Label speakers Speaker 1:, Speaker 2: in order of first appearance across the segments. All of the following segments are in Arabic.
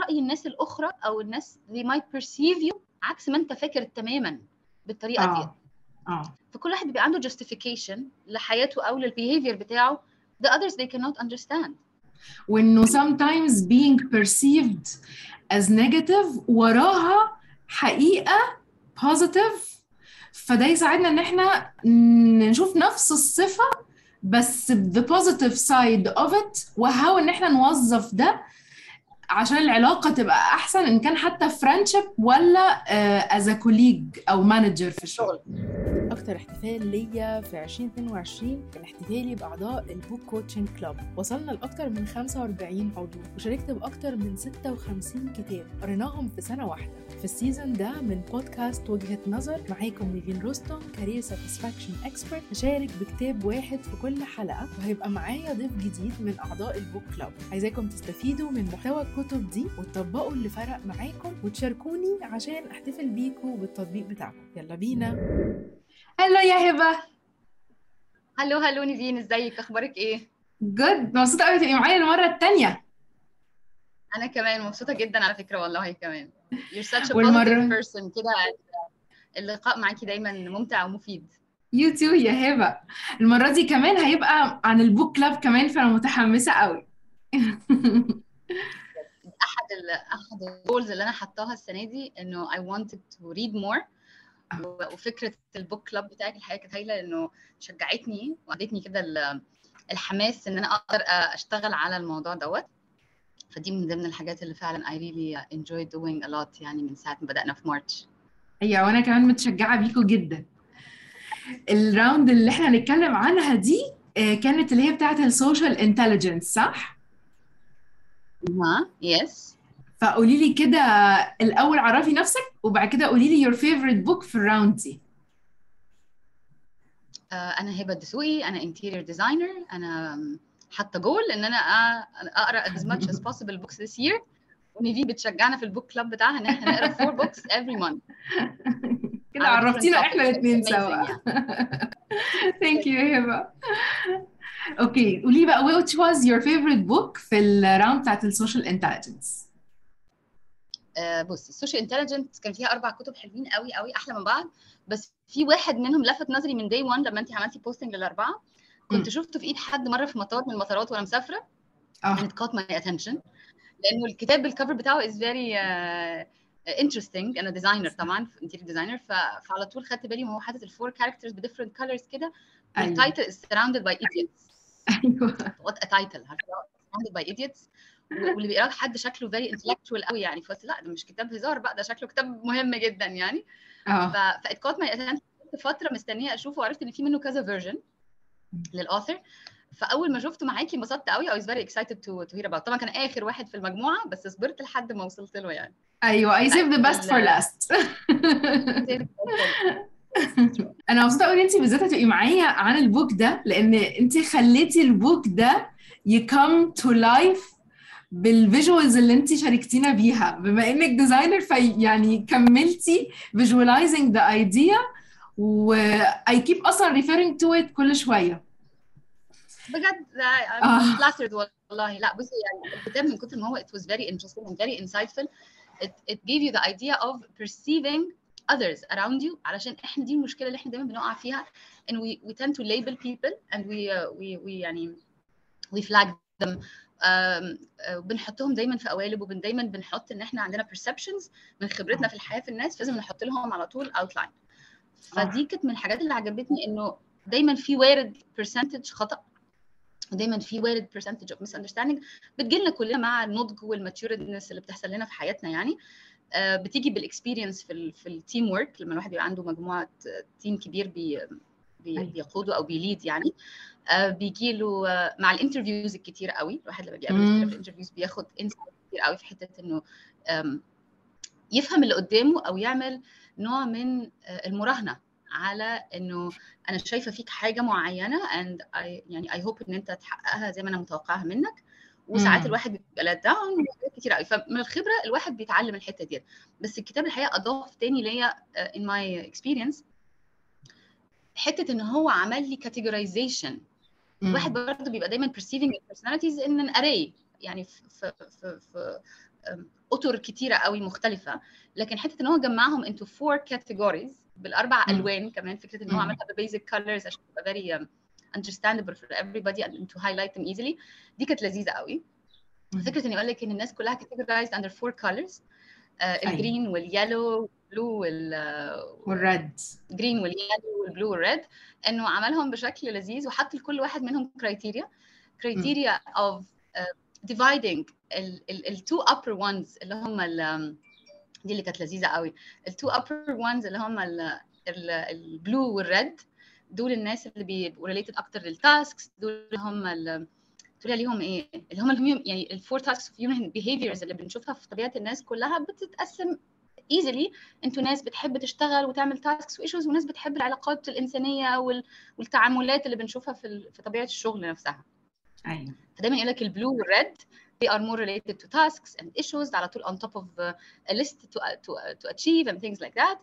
Speaker 1: رأي الناس الأخرى أو الناس they might perceive you عكس ما أنت فاكر تماما بالطريقة دي.
Speaker 2: آه آه.
Speaker 1: فكل واحد بيبقى عنده justification لحياته أو للبيهيفير بتاعه the others they cannot understand.
Speaker 2: وانه sometimes being perceived as negative وراها حقيقة positive فده يساعدنا إن إحنا نشوف نفس الصفة بس the positive side of it وهاو إن إحنا نوظف ده عشان العلاقة تبقى أحسن إن كان حتى friendship ولا as a colleague أو manager في الشغل.
Speaker 3: أكتر احتفال ليا في 2022 كان احتفالي بأعضاء ال book coaching club وصلنا لأكتر من 45 عضو وشاركت بأكتر من 56 كتاب قريناهم في سنة واحدة. في ال season ده من بودكاست وجهة نظر معاكم نيفين رستم career satisfaction expert هشارك بكتاب واحد في كل حلقة وهيبقى معايا ضيف جديد من أعضاء ال book club عايزاكم تستفيدوا من محتوى الكتب دي وتطبقوا اللي فرق معاكم وتشاركوني عشان أحتفل بيكم بالتطبيق بتاعكم. يلا بينا.
Speaker 2: Hello يا هبة.
Speaker 1: Hello hello نيفين ازيك؟ أخبارك إيه؟
Speaker 2: good مبسوطة قوي تبقي معايا المرة التانية.
Speaker 1: أنا كمان مبسوطة جدا على فكرة والله كمان. You're such a
Speaker 2: والمرة-
Speaker 1: positive person كده. اللقاء معاكي دايما ممتع ومفيد.
Speaker 2: you too يا هبة. المرة دي كمان هيبقى عن ال book club كمان فأنا متحمسة قوي
Speaker 1: أحد ال أحد ال goals اللي أنا حطاها السنة دي إنه I wanted to read more. وفكرة ال book club بتاعك الحقيقة كانت هايلة انه شجعتني وادتني كده ال- الحماس إن أنا أقدر أشتغل على الموضوع دوت. فدي من ضمن الحاجات اللي فعلا I really enjoy doing a lot يعني من ساعة ما بدأنا في March
Speaker 2: أيوه وأنا كمان متشجعة بيكو جدا. ال round اللي إحنا هنتكلم عنها دي آه، كانت اللي هي بتاعت ال social intelligence صح؟
Speaker 1: ها yes
Speaker 2: فقولي لي كده الأول عرفي نفسك وبعد كده قولي لي your favorite book في ال round دي.
Speaker 1: أنا هبة الدسوقي أنا interior designer أنا حاطة جول إن أنا أقرأ as much as possible books this year. ونيفي بتشجعنا في ال book club بتاعها إن إحنا نقرأ four books every month.
Speaker 2: كده عرفتينا
Speaker 1: إحنا.
Speaker 2: الاثنين سوا. thank you هبة. okay قولي بقى which was your favorite book في ال round بتاعت ال social intelligence
Speaker 1: آه، بصي ال social intelligent كان فيها أربع كتب حلوين قوي قوي أحلى من بعض. بس في واحد منهم لفت نظري من day 1 لما انت عملتي posting للأربعة. كنت. شفته في إيد حد مرة في مطار من المطارات وأنا مسافرة.
Speaker 2: آه.
Speaker 1: and it caught my attention. لأنه الكتاب بال cover بتاعه is very uh, interesting. أنا designer طبعا interior designer فعلى طول خدت بالي وهو حاطط ال four characters ب different colors كده.
Speaker 2: وال
Speaker 1: title is surrounded by idiots.
Speaker 2: أيوه.
Speaker 1: What a title. عارفة؟ surrounded by idiots. و- واللي بيقراه حد شكله very intellectual قوي يعني. فقلت لا ده مش كتاب هزار بقى ده شكله كتاب مهم جدا يعني. آه. caught my attention. كنت فترة مستنية أشوفه وعرفت إن في منه كذا version لل author فأول ما شفته معاكي انبسطت قوي I was very excited to to hear about. طبعا كان آخر واحد في المجموعة بس صبرت لحد ما وصلت له يعني.
Speaker 2: أيوه I saved the best for last. أنا مبسوطة قوي إن انت بالذات هتبقي معايا عن ال book ده لأن انت خليتي ال book ده ي come to life بال visuals اللي انت شاركتينا بيها بما انك designer في يعني كملتي visualizing the idea و I keep أصلا referring to it كل شوية
Speaker 1: بجد I'm
Speaker 2: آه.
Speaker 1: flattered والله لا بصي يعني الكتاب من كتر ما هو it was very interesting and very insightful it, it gave you the idea of perceiving others around you علشان إحنا دي المشكلة اللي إحنا دايما بنقع فيها and we, we tend to label people and we uh, we we يعني we flag them um, uh, بنحطهم دايما في قوالب وبن دايما بنحط إن إحنا عندنا perceptions من خبرتنا في الحياة في الناس فلازم نحط لهم على طول outline. فدي كانت من الحاجات اللي عجبتني إنه دايما في وارد percentage خطأ ودايما في وارد percentage of misunderstanding بتجيلنا كلنا مع النضج وال matureness اللي بتحصل لنا في حياتنا يعني. آه، بتيجي بال experience في ال في ال teamwork لما الواحد بيبقى عنده مجموعة team كبير بي
Speaker 2: أيوة.
Speaker 1: بيقوده أو بي lead يعني آه، بيجي له آه، مع ال interviews الكتيره قوي الواحد لما بيقابل كتير. في ال interviews بياخد insight كتير قوي في حتة إنه يفهم اللي قدامه أو يعمل نوع من آه، المراهنة على إنه أنا شايفة فيك حاجة معينة I يعني I hope إن أنت تحققها زي ما أنا متوقعها منك وساعات. الواحد بيبقى down وحاجات كتير قوي فمن الخبرة الواحد بيتعلم الحتة ديت بس الكتاب الحقيقة أضاف تاني ليا in my experience حتة إن هو عمل لي categorization. الواحد برضه بيبقى دايما perceiving personalities in an array يعني في في في, اطر كتيرة قوي مختلفة. لكن حتة إن هو جمعهم into four categories بالأربع
Speaker 2: مم.
Speaker 1: ألوان كمان فكرة إن هو. عملها ببيزك colors عشان تبقى very um, understandable for everybody and to highlight them easily. دي كانت لذيذة قوي. فكرة اني أقول لك إن الناس كلها categorized under four colors آه ال green وال yellow وال
Speaker 2: blue
Speaker 1: وال وال red green وال yellow وال blue وال red إنه عملهم بشكل لذيذ وحط لكل واحد منهم criteria criteria of dividing ال two upper ones اللي هم ال- دي اللي كانت لذيذة قوي. ال two upper ones اللي هم ال blue وال red دول الناس اللي بيبقوا related أكتر لل tasks دول اللي هم تقولي عليهم إيه اللي هم يعني ال four tasks of human behaviors اللي بنشوفها في طبيعة الناس كلها بتتقسم easily إن في ناس بتحب تشتغل وتعمل tasks و issues وناس بتحب العلاقات الإنسانية وال... والتعاملات اللي بنشوفها في ال... في طبيعة الشغل نفسها.
Speaker 2: أيوه.
Speaker 1: فدايما يقول لك ال blue وال red they are more related to tasks and issues على طول on top of a list to, to, to achieve and things like that.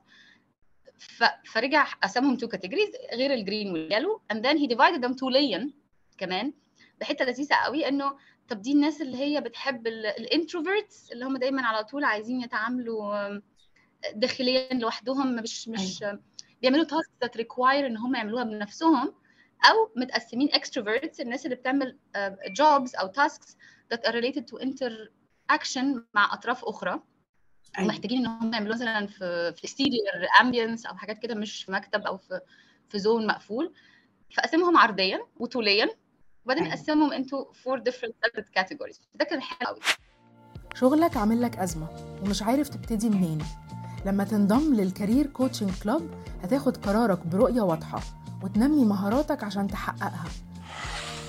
Speaker 1: ف... فرجع قسمهم two categories غير ال green وال yellow and then he divided them طوليا كمان بحتة لذيذة قوي إنه طب دي الناس اللي هي بتحب ال introverts اللي هم دايما على طول عايزين يتعاملوا داخليا لوحدهم مش مش بيعملوا task that require إن هم يعملوها بنفسهم أو متقسمين extroverts الناس اللي بتعمل jobs أو tasks that are related to interaction مع أطراف أخرى.
Speaker 2: أيوة.
Speaker 1: ومحتاجين إن هم يعملوا مثلا في في exterior ambience أو حاجات كده مش في مكتب أو في في zone مقفول. فقسمهم عرضيا وطوليا. وبعدين
Speaker 2: أيوة.
Speaker 1: قسمهم into four different separate categories. ده كان حلو قوي.
Speaker 3: شغلك عامل لك أزمة ومش عارف تبتدي منين. لما تنضم لل career coaching club هتاخد قرارك برؤية واضحة وتنمي مهاراتك عشان تحققها.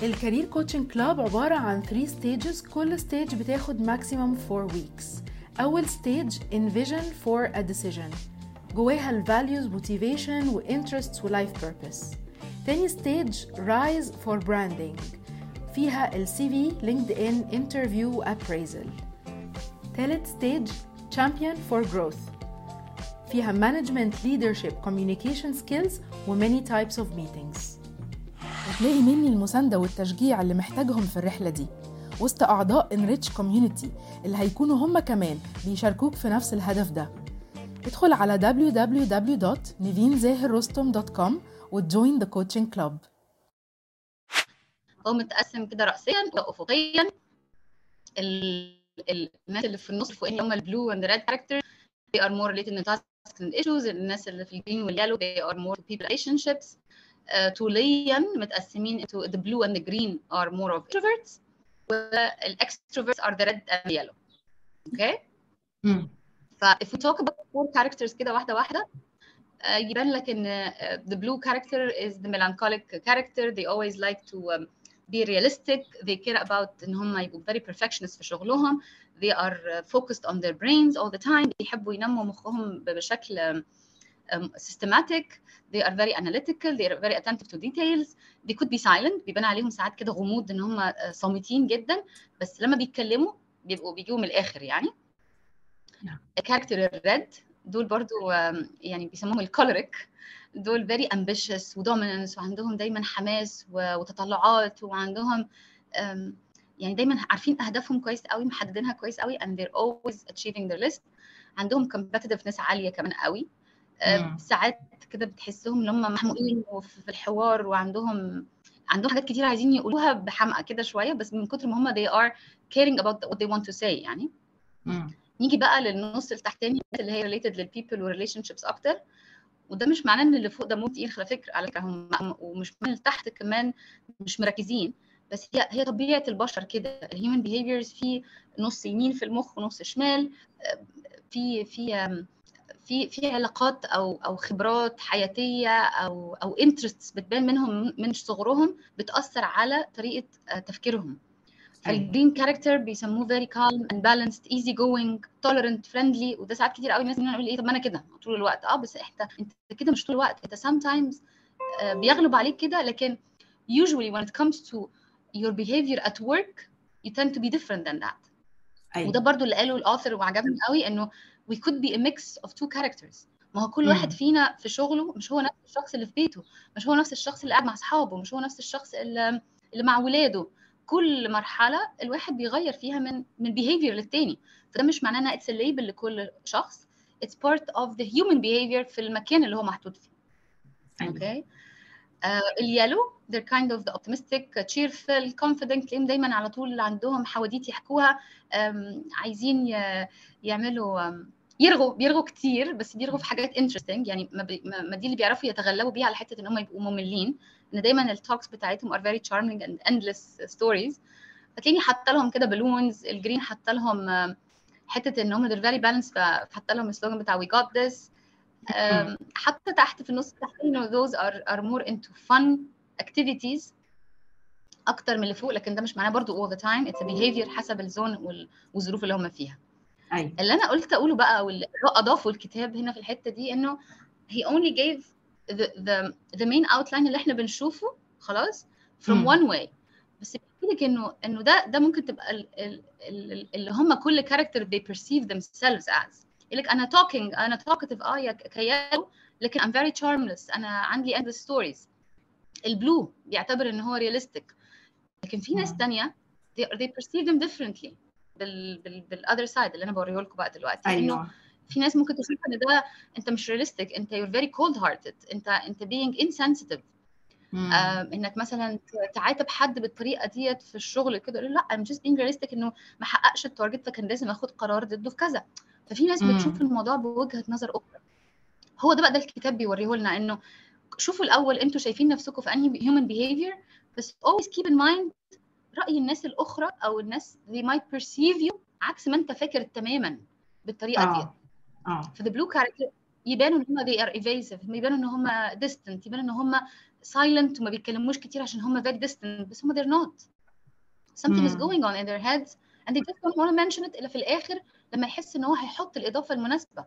Speaker 3: ال career coaching club عبارة عن 3 stages كل stage بتاخد maximum 4 weeks. أول stage envision for a decision. جواها ال values motivation و interests و life purpose. تاني stage rise for branding فيها ال CV LinkedIn interview appraisal تالت stage champion for growth فيها management leadership communication skills و many types of meetings هتلاقي مني المساندة والتشجيع اللي محتاجهم في الرحلة دي. وسط أعضاء enrich community اللي هيكونوا هم كمان بيشاركوك في نفس الهدف ده. ادخل على www.nivinzahirrostom.com وتجوين the coaching club
Speaker 1: هو متقسم كده ال- ال- الناس اللي في النص الفوقاني هم البلو and the red characters they are more related to tasks and issues الناس اللي في الجرين واليالو they are more to people relationships uh, طوليا متقسمين into the blue and the green are more of introverts والextroverts are the red and the yellow okay. ف if we talk about four characters كده واحدة واحدة uh, يبان لك ان uh, the blue character is the melancholic character they always like to um, be realistic they care about ان هم يبقوا very perfectionist في شغلهم they are uh, focused on their brains all the time بيحبوا ينموا مخهم بشكل um, systematic they are very analytical they are very attentive to details they could be silent بيبان عليهم ساعات كده غموض ان هم uh, صامتين جدا بس لما بيتكلموا بيبقوا بيجوا من الآخر يعني ال character ال red دول برضو يعني بيسموهم ال choleric دول very ambitious و dominance وعندهم دايما حماس وتطلعات وعندهم يعني دايما عارفين أهدافهم كويس قوي محددينها كويس قوي and they're always achieving their list عندهم competitiveness عالية كمان قوي. ساعات كده بتحسهم إن هم محموقين وفي الحوار وعندهم عندهم حاجات كتير عايزين يقولوها بحمقى كده شوية بس من كتر ما هم they are caring about what they want to say يعني
Speaker 2: مم.
Speaker 1: نيجي بقى للنص التحتاني اللي هي related لل people وال relationships أكتر. وده مش معناه إن اللي فوق ده مو تقيل على فكرة. على فكره هم ومش معناه تحت كمان مش مركزين. بس هي هي طبيعة البشر كده. ال human behaviors في نص يمين في المخ ونص شمال. في في في في علاقات أو أو خبرات حياتية أو أو interests بتبان منهم من صغرهم بتأثر على طريقة تفكيرهم. فال green character بيسموه very calm and balanced easy going tolerant friendly. وده ساعات كتير قوي الناس مننا يقول إيه طب ما أنا كده طول الوقت. آه بس انت أنت كده مش طول الوقت. أنت sometimes آه، بيغلب عليك كده لكن usually when it comes to your behavior at work you tend to be different than that.
Speaker 2: أيوة.
Speaker 1: وده برضو اللي قاله ال author وعجبني قوي إنه we could be a mix of two characters. ما هو كل. واحد فينا في شغله مش هو نفس الشخص اللي في بيته مش هو نفس الشخص اللي قاعد مع أصحابه مش هو نفس الشخص اللي, اللي مع ولاده. كل مرحلة الواحد بيغير فيها من من behavior للتاني. فده مش معناه إنها it's label لكل شخص it's part of the human behavior في المكان اللي هو محطوط فيه. okay آه ال yellow they're kind of the optimistic cheerful confident تلاقيهم دايما على طول عندهم حواديت يحكوها. عايزين ي- يعملوا يرغوا بيرغوا كتير بس بيرغوا في حاجات interesting. يعني ما, بي ما ما دي اللي بيعرفوا يتغلبوا بيها على حتة إن هم يبقوا مملين. إن دايما ال talks بتاعتهم are very charming and endless stories. فتلاقيني حاطة لهم كده balloons ال green حاطة لهم حتة إن هم they're very balanced فحاطة لهم ال slogan بتاع we got this. آم، حتى تحت في النص تحت انه those are are more into fun activities أكتر من اللي فوق لكن ده مش معناه برضو all the time. It's a behavior حسب الزون وال- والظروف اللي هم فيها.
Speaker 2: أيوه.
Speaker 1: اللي أنا قلت أقوله بقى واللي اضافه الكتاب هنا في الحتة دي إنه he only gave the the the main outline اللي إحنا بنشوفه خلاص from one way. بس بيحكي لك انه إنه ده ده ممكن تبقى ال- ال- ال- اللي هم كل كاركتر they perceive themselves as. يقول لك أنا talking أنا talkative آه يا ك yellow لكن I'm very charmless. أنا عندي endless stories. ال blue بيعتبر إن هو realistic. لكن في ناس. تانية they, they perceive them differently. بال بال بال other side اللي أنا بوريه لكم بقى دلوقتي. إنه
Speaker 2: أيوه.
Speaker 1: في ناس ممكن تشوف إن ده أنت مش realistic أنت you're very cold hearted أنت انت insensitive.
Speaker 2: مم.
Speaker 1: آه إنك مثلا تعاتب حد بالطريقة ديت في الشغل كده لأ I'm just being realistic إنه ما حققش ال target فكان لازم آخد قرار ضده في كذا. ففي ناس
Speaker 2: مم.
Speaker 1: بتشوف الموضوع بوجهة نظر أخرى. هو ده بقى ده الكتاب بيوريه لنا إنه شوفوا الأول أنتوا شايفين نفسكم في أنهي human behavior بس always keep in mind رأي الناس الأخرى أو الناس they might perceive you عكس ما أنت فاكر تماما بالطريقة ديت.
Speaker 2: آه آه
Speaker 1: في the blue character يبانوا ان هم they are evasive يبانوا ان هم distant يبانوا ان هم silent وما بيتكلموش كتير عشان هم very distant بس هم they're not something is going on in their heads and they just don't want to mention it الا في الآخر لما يحس ان هو هيحط الاضافه المناسبه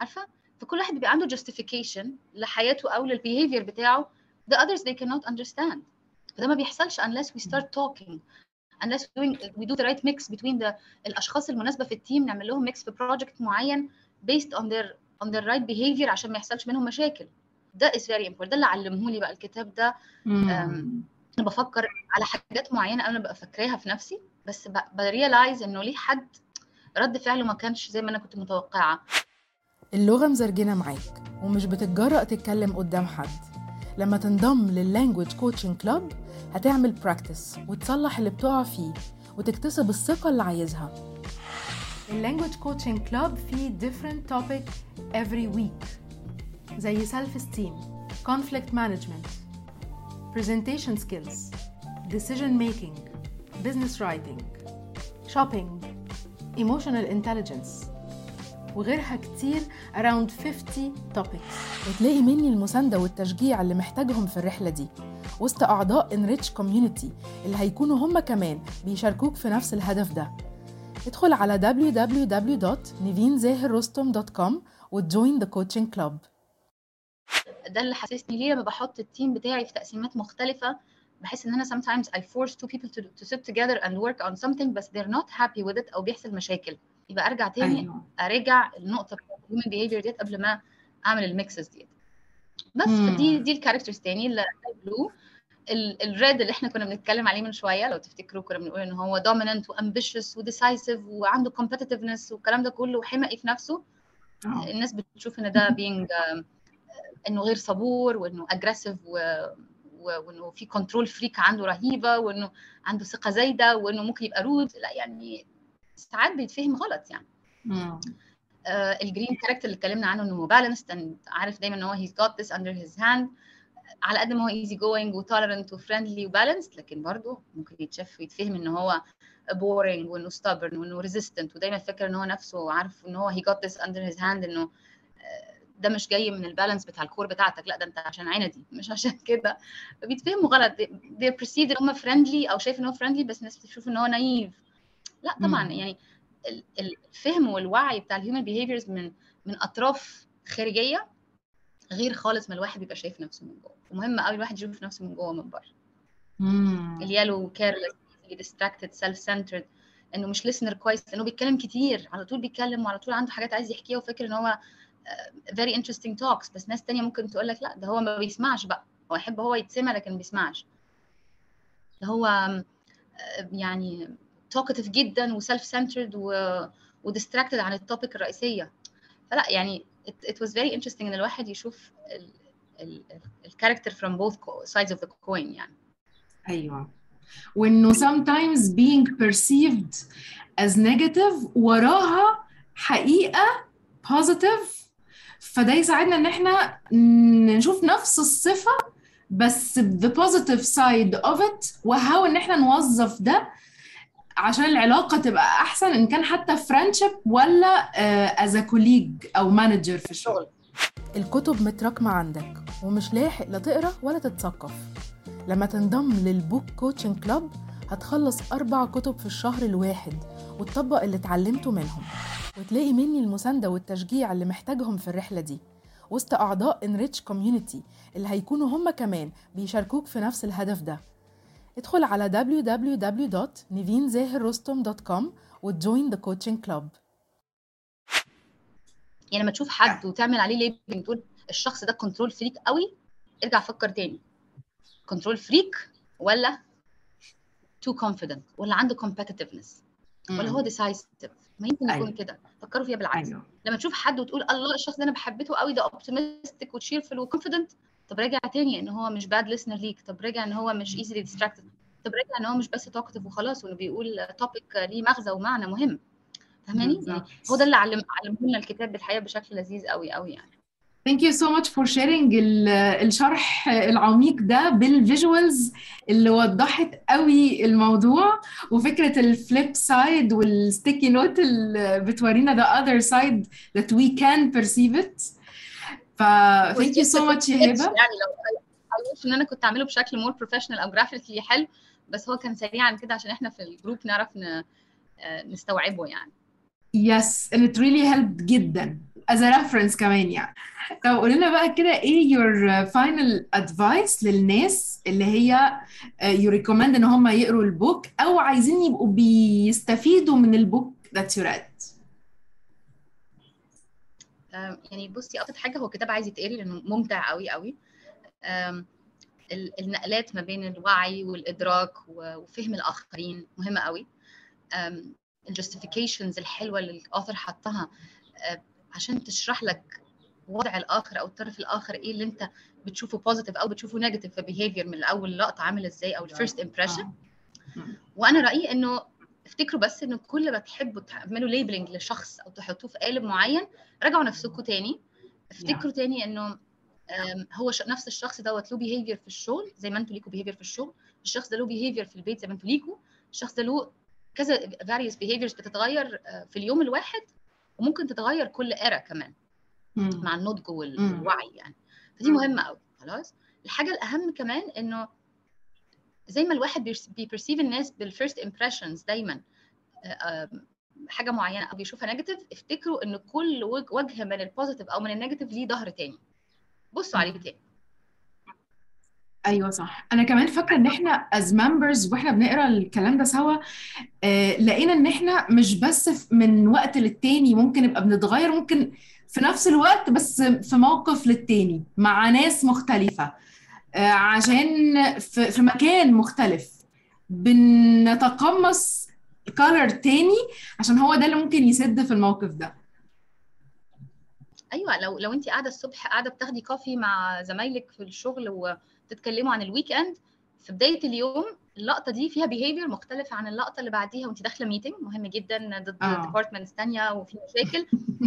Speaker 1: عارفه فكل واحد بيبقى عنده justification لحياته أو لل behavior بتاعه the others they cannot understand فده ما بيحصلش unless we start talking unless we doing we do the right mix between the الاشخاص المناسبه في ال team نعمل لهم mix في project معين based on their on their right behavior عشان ما يحصلش منهم مشاكل. ده is very important. ده اللي علمه لي بقى الكتاب ده. أنا بفكر على حاجات معينة أنا ببقى فاكراها في نفسي بس ب realize إنه ليه حد رد فعله ما كانش زي ما أنا كنت متوقعة.
Speaker 3: اللغة مزرجنة معاك ومش بتتجرأ تتكلم قدام حد. لما تنضم لل language coaching club هتعمل practice وتصلح اللي بتقع فيه وتكتسب الثقة اللي عايزها. ال language coaching club فيه different topic every week زي self esteem conflict management presentation skills decision making business writing shopping emotional intelligence وغيرها كتير around 50 topics وتلاقي مني المساندة والتشجيع اللي محتاجهم في الرحلة دي وسط أعضاء Enrich Community اللي هيكونوا هم كمان بيشاركوك في نفس الهدف ده ادخل على www.nivinzahirrostom.com وت join the coaching club.
Speaker 1: ده اللي حسسني ليه لما بحط ال team بتاعي في تقسيمات مختلفة بحس إن أنا sometimes I force two people to, to sit together and work on something بس they're not happy with it أو بيحصل مشاكل. يبقى أرجع تاني
Speaker 2: أيوه.
Speaker 1: أراجع النقطة بتاعت ال human behavior ديت قبل ما أعمل ال mixes ديت. بس. فدي دي ال characters تاني ال blue ال red اللي إحنا كنا بنتكلم عليه من شوية لو تفتكروا كنا بنقول إن هو dominant و ambitious و decisive وعنده competitiveness والكلام ده كله وحمقي في نفسه.
Speaker 2: آه.
Speaker 1: الناس بتشوف إن ده being um, إنه غير صبور وإنه aggressive و... وإنه في control freak عنده رهيبة وإنه عنده ثقة زايدة وإنه ممكن يبقى rude لا يعني ساعات بيتفهم غلط يعني.
Speaker 2: مم.
Speaker 1: آه ال green character اللي اتكلمنا عنه إنه balanced عارف دايما إن هو he's got this under his hand. على قد ما هو easy going و tolerant و friendly و balanced لكن برضه ممكن يتشاف ويتفهم إن هو boring وإنه stubborn وإنه resistant ودايما فاكر إن هو نفسه عارف إن هو he got this under his hand إنه آه، ده مش جاي من ال balance بتاع ال core بتاعتك لا ده أنت عشان عندي مش عشان كده فبيتفهموا غلط they perceived إن هم friendly أو شايف إن هو friendly بس الناس بتشوف إن هو naive لا طبعا. يعني ال- ال- الفهم والوعي بتاع ال human behaviors من من أطراف خارجية غير خالص ما الواحد بيبقى شايف نفسه من جوه. ومهم قوي الواحد يشوف نفسه من جوه ومن بره.
Speaker 2: ال
Speaker 1: yellow careless distracted self centered إنه مش listener كويس انه بيتكلم كتير على طول بيتكلم وعلى طول عنده حاجات عايز يحكيها وفاكر إن هو آه، very interesting talks. بس ناس تانية ممكن تقول لك لا ده هو ما بيسمعش بقى. هو يحب هو يتسمع لكن ما بيسمعش. ده هو يعني talkative جدا و self centered و distracted عن ال topic الرئيسية. فلا يعني it, it was very interesting ان الواحد يشوف ال character from both sides of the coin يعني
Speaker 2: أيوه وانه sometimes being perceived as negative وراها حقيقه positive فده يساعدنا ان إحنا نشوف نفس الصفه بس the positive side of it و how ان إحنا نوظف ده عشان العلاقة تبقى أحسن إن كان حتى friendship ولا as colleague أو manager في الشغل.
Speaker 3: الكتب متراكمة عندك ومش لاحق لا تقرأ ولا تتثقف. لما تنضم لل book coaching club هتخلص أربع كتب في الشهر الواحد وتطبق اللي اتعلمته منهم. وتلاقي مني المساندة والتشجيع اللي محتاجهم في الرحلة دي. وسط أعضاء enrich community اللي هيكونوا هم كمان بيشاركوك في نفس الهدف ده. ادخل على www.nivinzahirrostom.com وت join the coaching club
Speaker 1: يعني لما تشوف حد وتعمل عليه labeling تقول الشخص ده control freak قوي ارجع فكر تاني. control freak ولا too confident ولا عنده competitiveness ولا هو decisive ما يمكن يكون
Speaker 2: أيوة.
Speaker 1: كده. فكروا فيها بالعكس.
Speaker 2: أيوه.
Speaker 1: لما تشوف حد وتقول الله الشخص ده أنا بحبته قوي ده optimistic و cheerful و confident طب راجع تاني ان هو مش bad listener ليك. طب راجع إن هو مش easily distracted. طب راجع إن هو مش بس talkative وخلاص وإنه بيقول topic ليه مغزى ومعنى مهم. فاهماني؟ يعني. هو ده اللي علم علمه لنا الكتاب بالحقيقة بشكل لذيذ قوي قوي يعني.
Speaker 2: Thank you so much for sharing ال- الشرح العميق ده بال visuals اللي وضحت قوي الموضوع وفكرة ال flip side وال sticky note اللي بتورينا the other side that we can perceive it. ف thank you so much يا هبة
Speaker 1: يعني لو إن أنا كنت أعمله بشكل more professional أو graphically حلو بس هو كان سريعا كده عشان إحنا في ال group نعرف. آه، نستوعبه يعني
Speaker 2: Yes, and it really helped جدا as a reference كمان يعني. طب قولي لنا بقى كده إيه your final advice للناس اللي هي uh, you recommend إن هم يقروا ال book أو عايزين يبقوا بيستفيدوا من ال book that you read.
Speaker 1: يعني بصي أبسط حاجة هو كتاب عايز يتقري لأنه ممتع قوي قوي النقلات ما بين الوعي والإدراك وفهم الآخرين مهمة قوي ال justifications الحلوة اللي ال author حطها آه، عشان تشرح لك وضع الآخر أو الطرف الآخر إيه اللي أنت بتشوفه positive أو بتشوفه negative في behavior من اول لقطة عامل إزاي أو ال first impression وأنا رأيي إنه افتكروا بس انه كل ما تحبوا تعملوا labeling لشخص أو تحطوه في قالب معين راجعوا نفسكم تاني. افتكروا تاني إنه هو نفس الشخص دوت له behavior في الشغل زي ما أنتوا ليكوا behavior في الشغل الشخص ده له behavior في البيت زي ما أنتوا ليكوا الشخص ده له كذا various behaviors بتتغير آه، في اليوم الواحد وممكن تتغير كل era كمان. مع النضج. والوعي يعني. فدي مهمة قوي خلاص. الحاجة الأهم كمان إنه زي ما الواحد بي perceive الناس بال first impressions دايما آه، آه، حاجة معينة أو بيشوفها negative افتكروا إن كل وج- وجه من ال positive أو من ال negative ليه ظهر تاني. بصوا عليه تاني.
Speaker 2: أيوه صح. أنا كمان فاكرة إن إحنا as members وإحنا بنقرأ الكلام ده سوا آه لقينا إن إحنا مش بس من وقت للتاني ممكن نبقى بنتغير ممكن في نفس الوقت بس في موقف للتاني مع ناس مختلفة. عشان في, مكان مختلف. بنتقمص color تاني عشان هو ده اللي ممكن يسد في الموقف ده.
Speaker 1: أيوه لو لو انت قاعدة الصبح قاعدة بتاخدي coffee مع زمايلك في الشغل وتتكلموا عن ال weekend في بداية اليوم اللقطة دي فيها behavior مختلف عن اللقطة اللي بعديها وانت داخلة meeting مهم جدا ضد
Speaker 2: آه.
Speaker 1: departments ثانية وفي مشاكل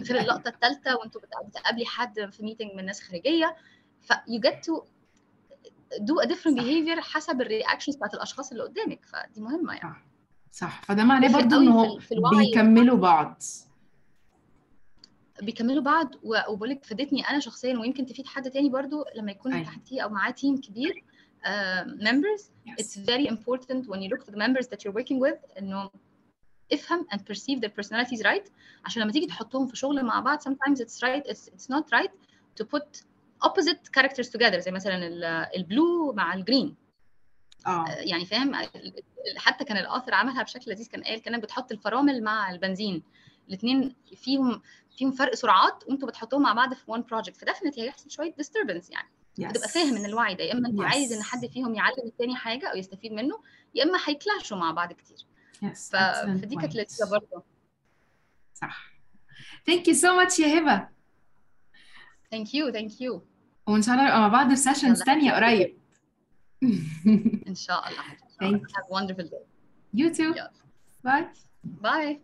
Speaker 1: غير اللقطة الثالثه وأنتوا بت- بتقابلي حد في meeting من ناس خارجية. ف you get to do a different
Speaker 2: صح.
Speaker 1: behavior حسب ال reactions بتاعت الأشخاص اللي قدامك فدي مهمة يعني.
Speaker 2: صح. فده معناه
Speaker 1: تفرق
Speaker 2: برضو
Speaker 1: قوي
Speaker 2: ان
Speaker 1: في
Speaker 2: هو
Speaker 1: ال- في الوعي.
Speaker 2: بيكملوا بعض.
Speaker 1: بيكملوا بعض وبقول لك فادتني أنا شخصيا ويمكن تفيد حد تاني برضو لما يكون
Speaker 2: أيوة.
Speaker 1: تحتيه أو معاه team كبير uh, members. It's very important when you look to the members that you're working with إنه افهم and perceive their personalities right. عشان لما تيجي تحطهم في شغل مع بعض sometimes it's right it's, it's not right to put opposite characters together زي مثلا ال- البلو مع الجرين
Speaker 2: آه.
Speaker 1: يعني فاهم؟ حتى كان الاثر عملها بشكل لذيذ كان قال كأنك بتحط الفرامل مع البنزين. الاثنين فيهم فيهم فرق سرعات وانتوا بتحطوهم مع بعض في one project. فدفنتلي هيحصل شوية disturbance يعني. وتبقى فاهم إن الوعي ده يا إما أنت
Speaker 2: Yes.
Speaker 1: عايز إن حد فيهم يعلم التاني حاجة أو يستفيد منه يا إما هيكلاشوا مع بعض كتير.
Speaker 2: Yes
Speaker 1: ف... فدي كانت. لذيذة برضه.
Speaker 2: صح. Thank you so much يا هبة.
Speaker 1: thank you thank you
Speaker 2: وإن شاء الله نبقى مع بعض في sessions
Speaker 1: يلا.
Speaker 2: تانية قريب.
Speaker 1: إن شاء الله.
Speaker 2: Thank
Speaker 1: have a wonderful day.
Speaker 2: You too.
Speaker 1: يلا.
Speaker 2: bye.
Speaker 1: Bye.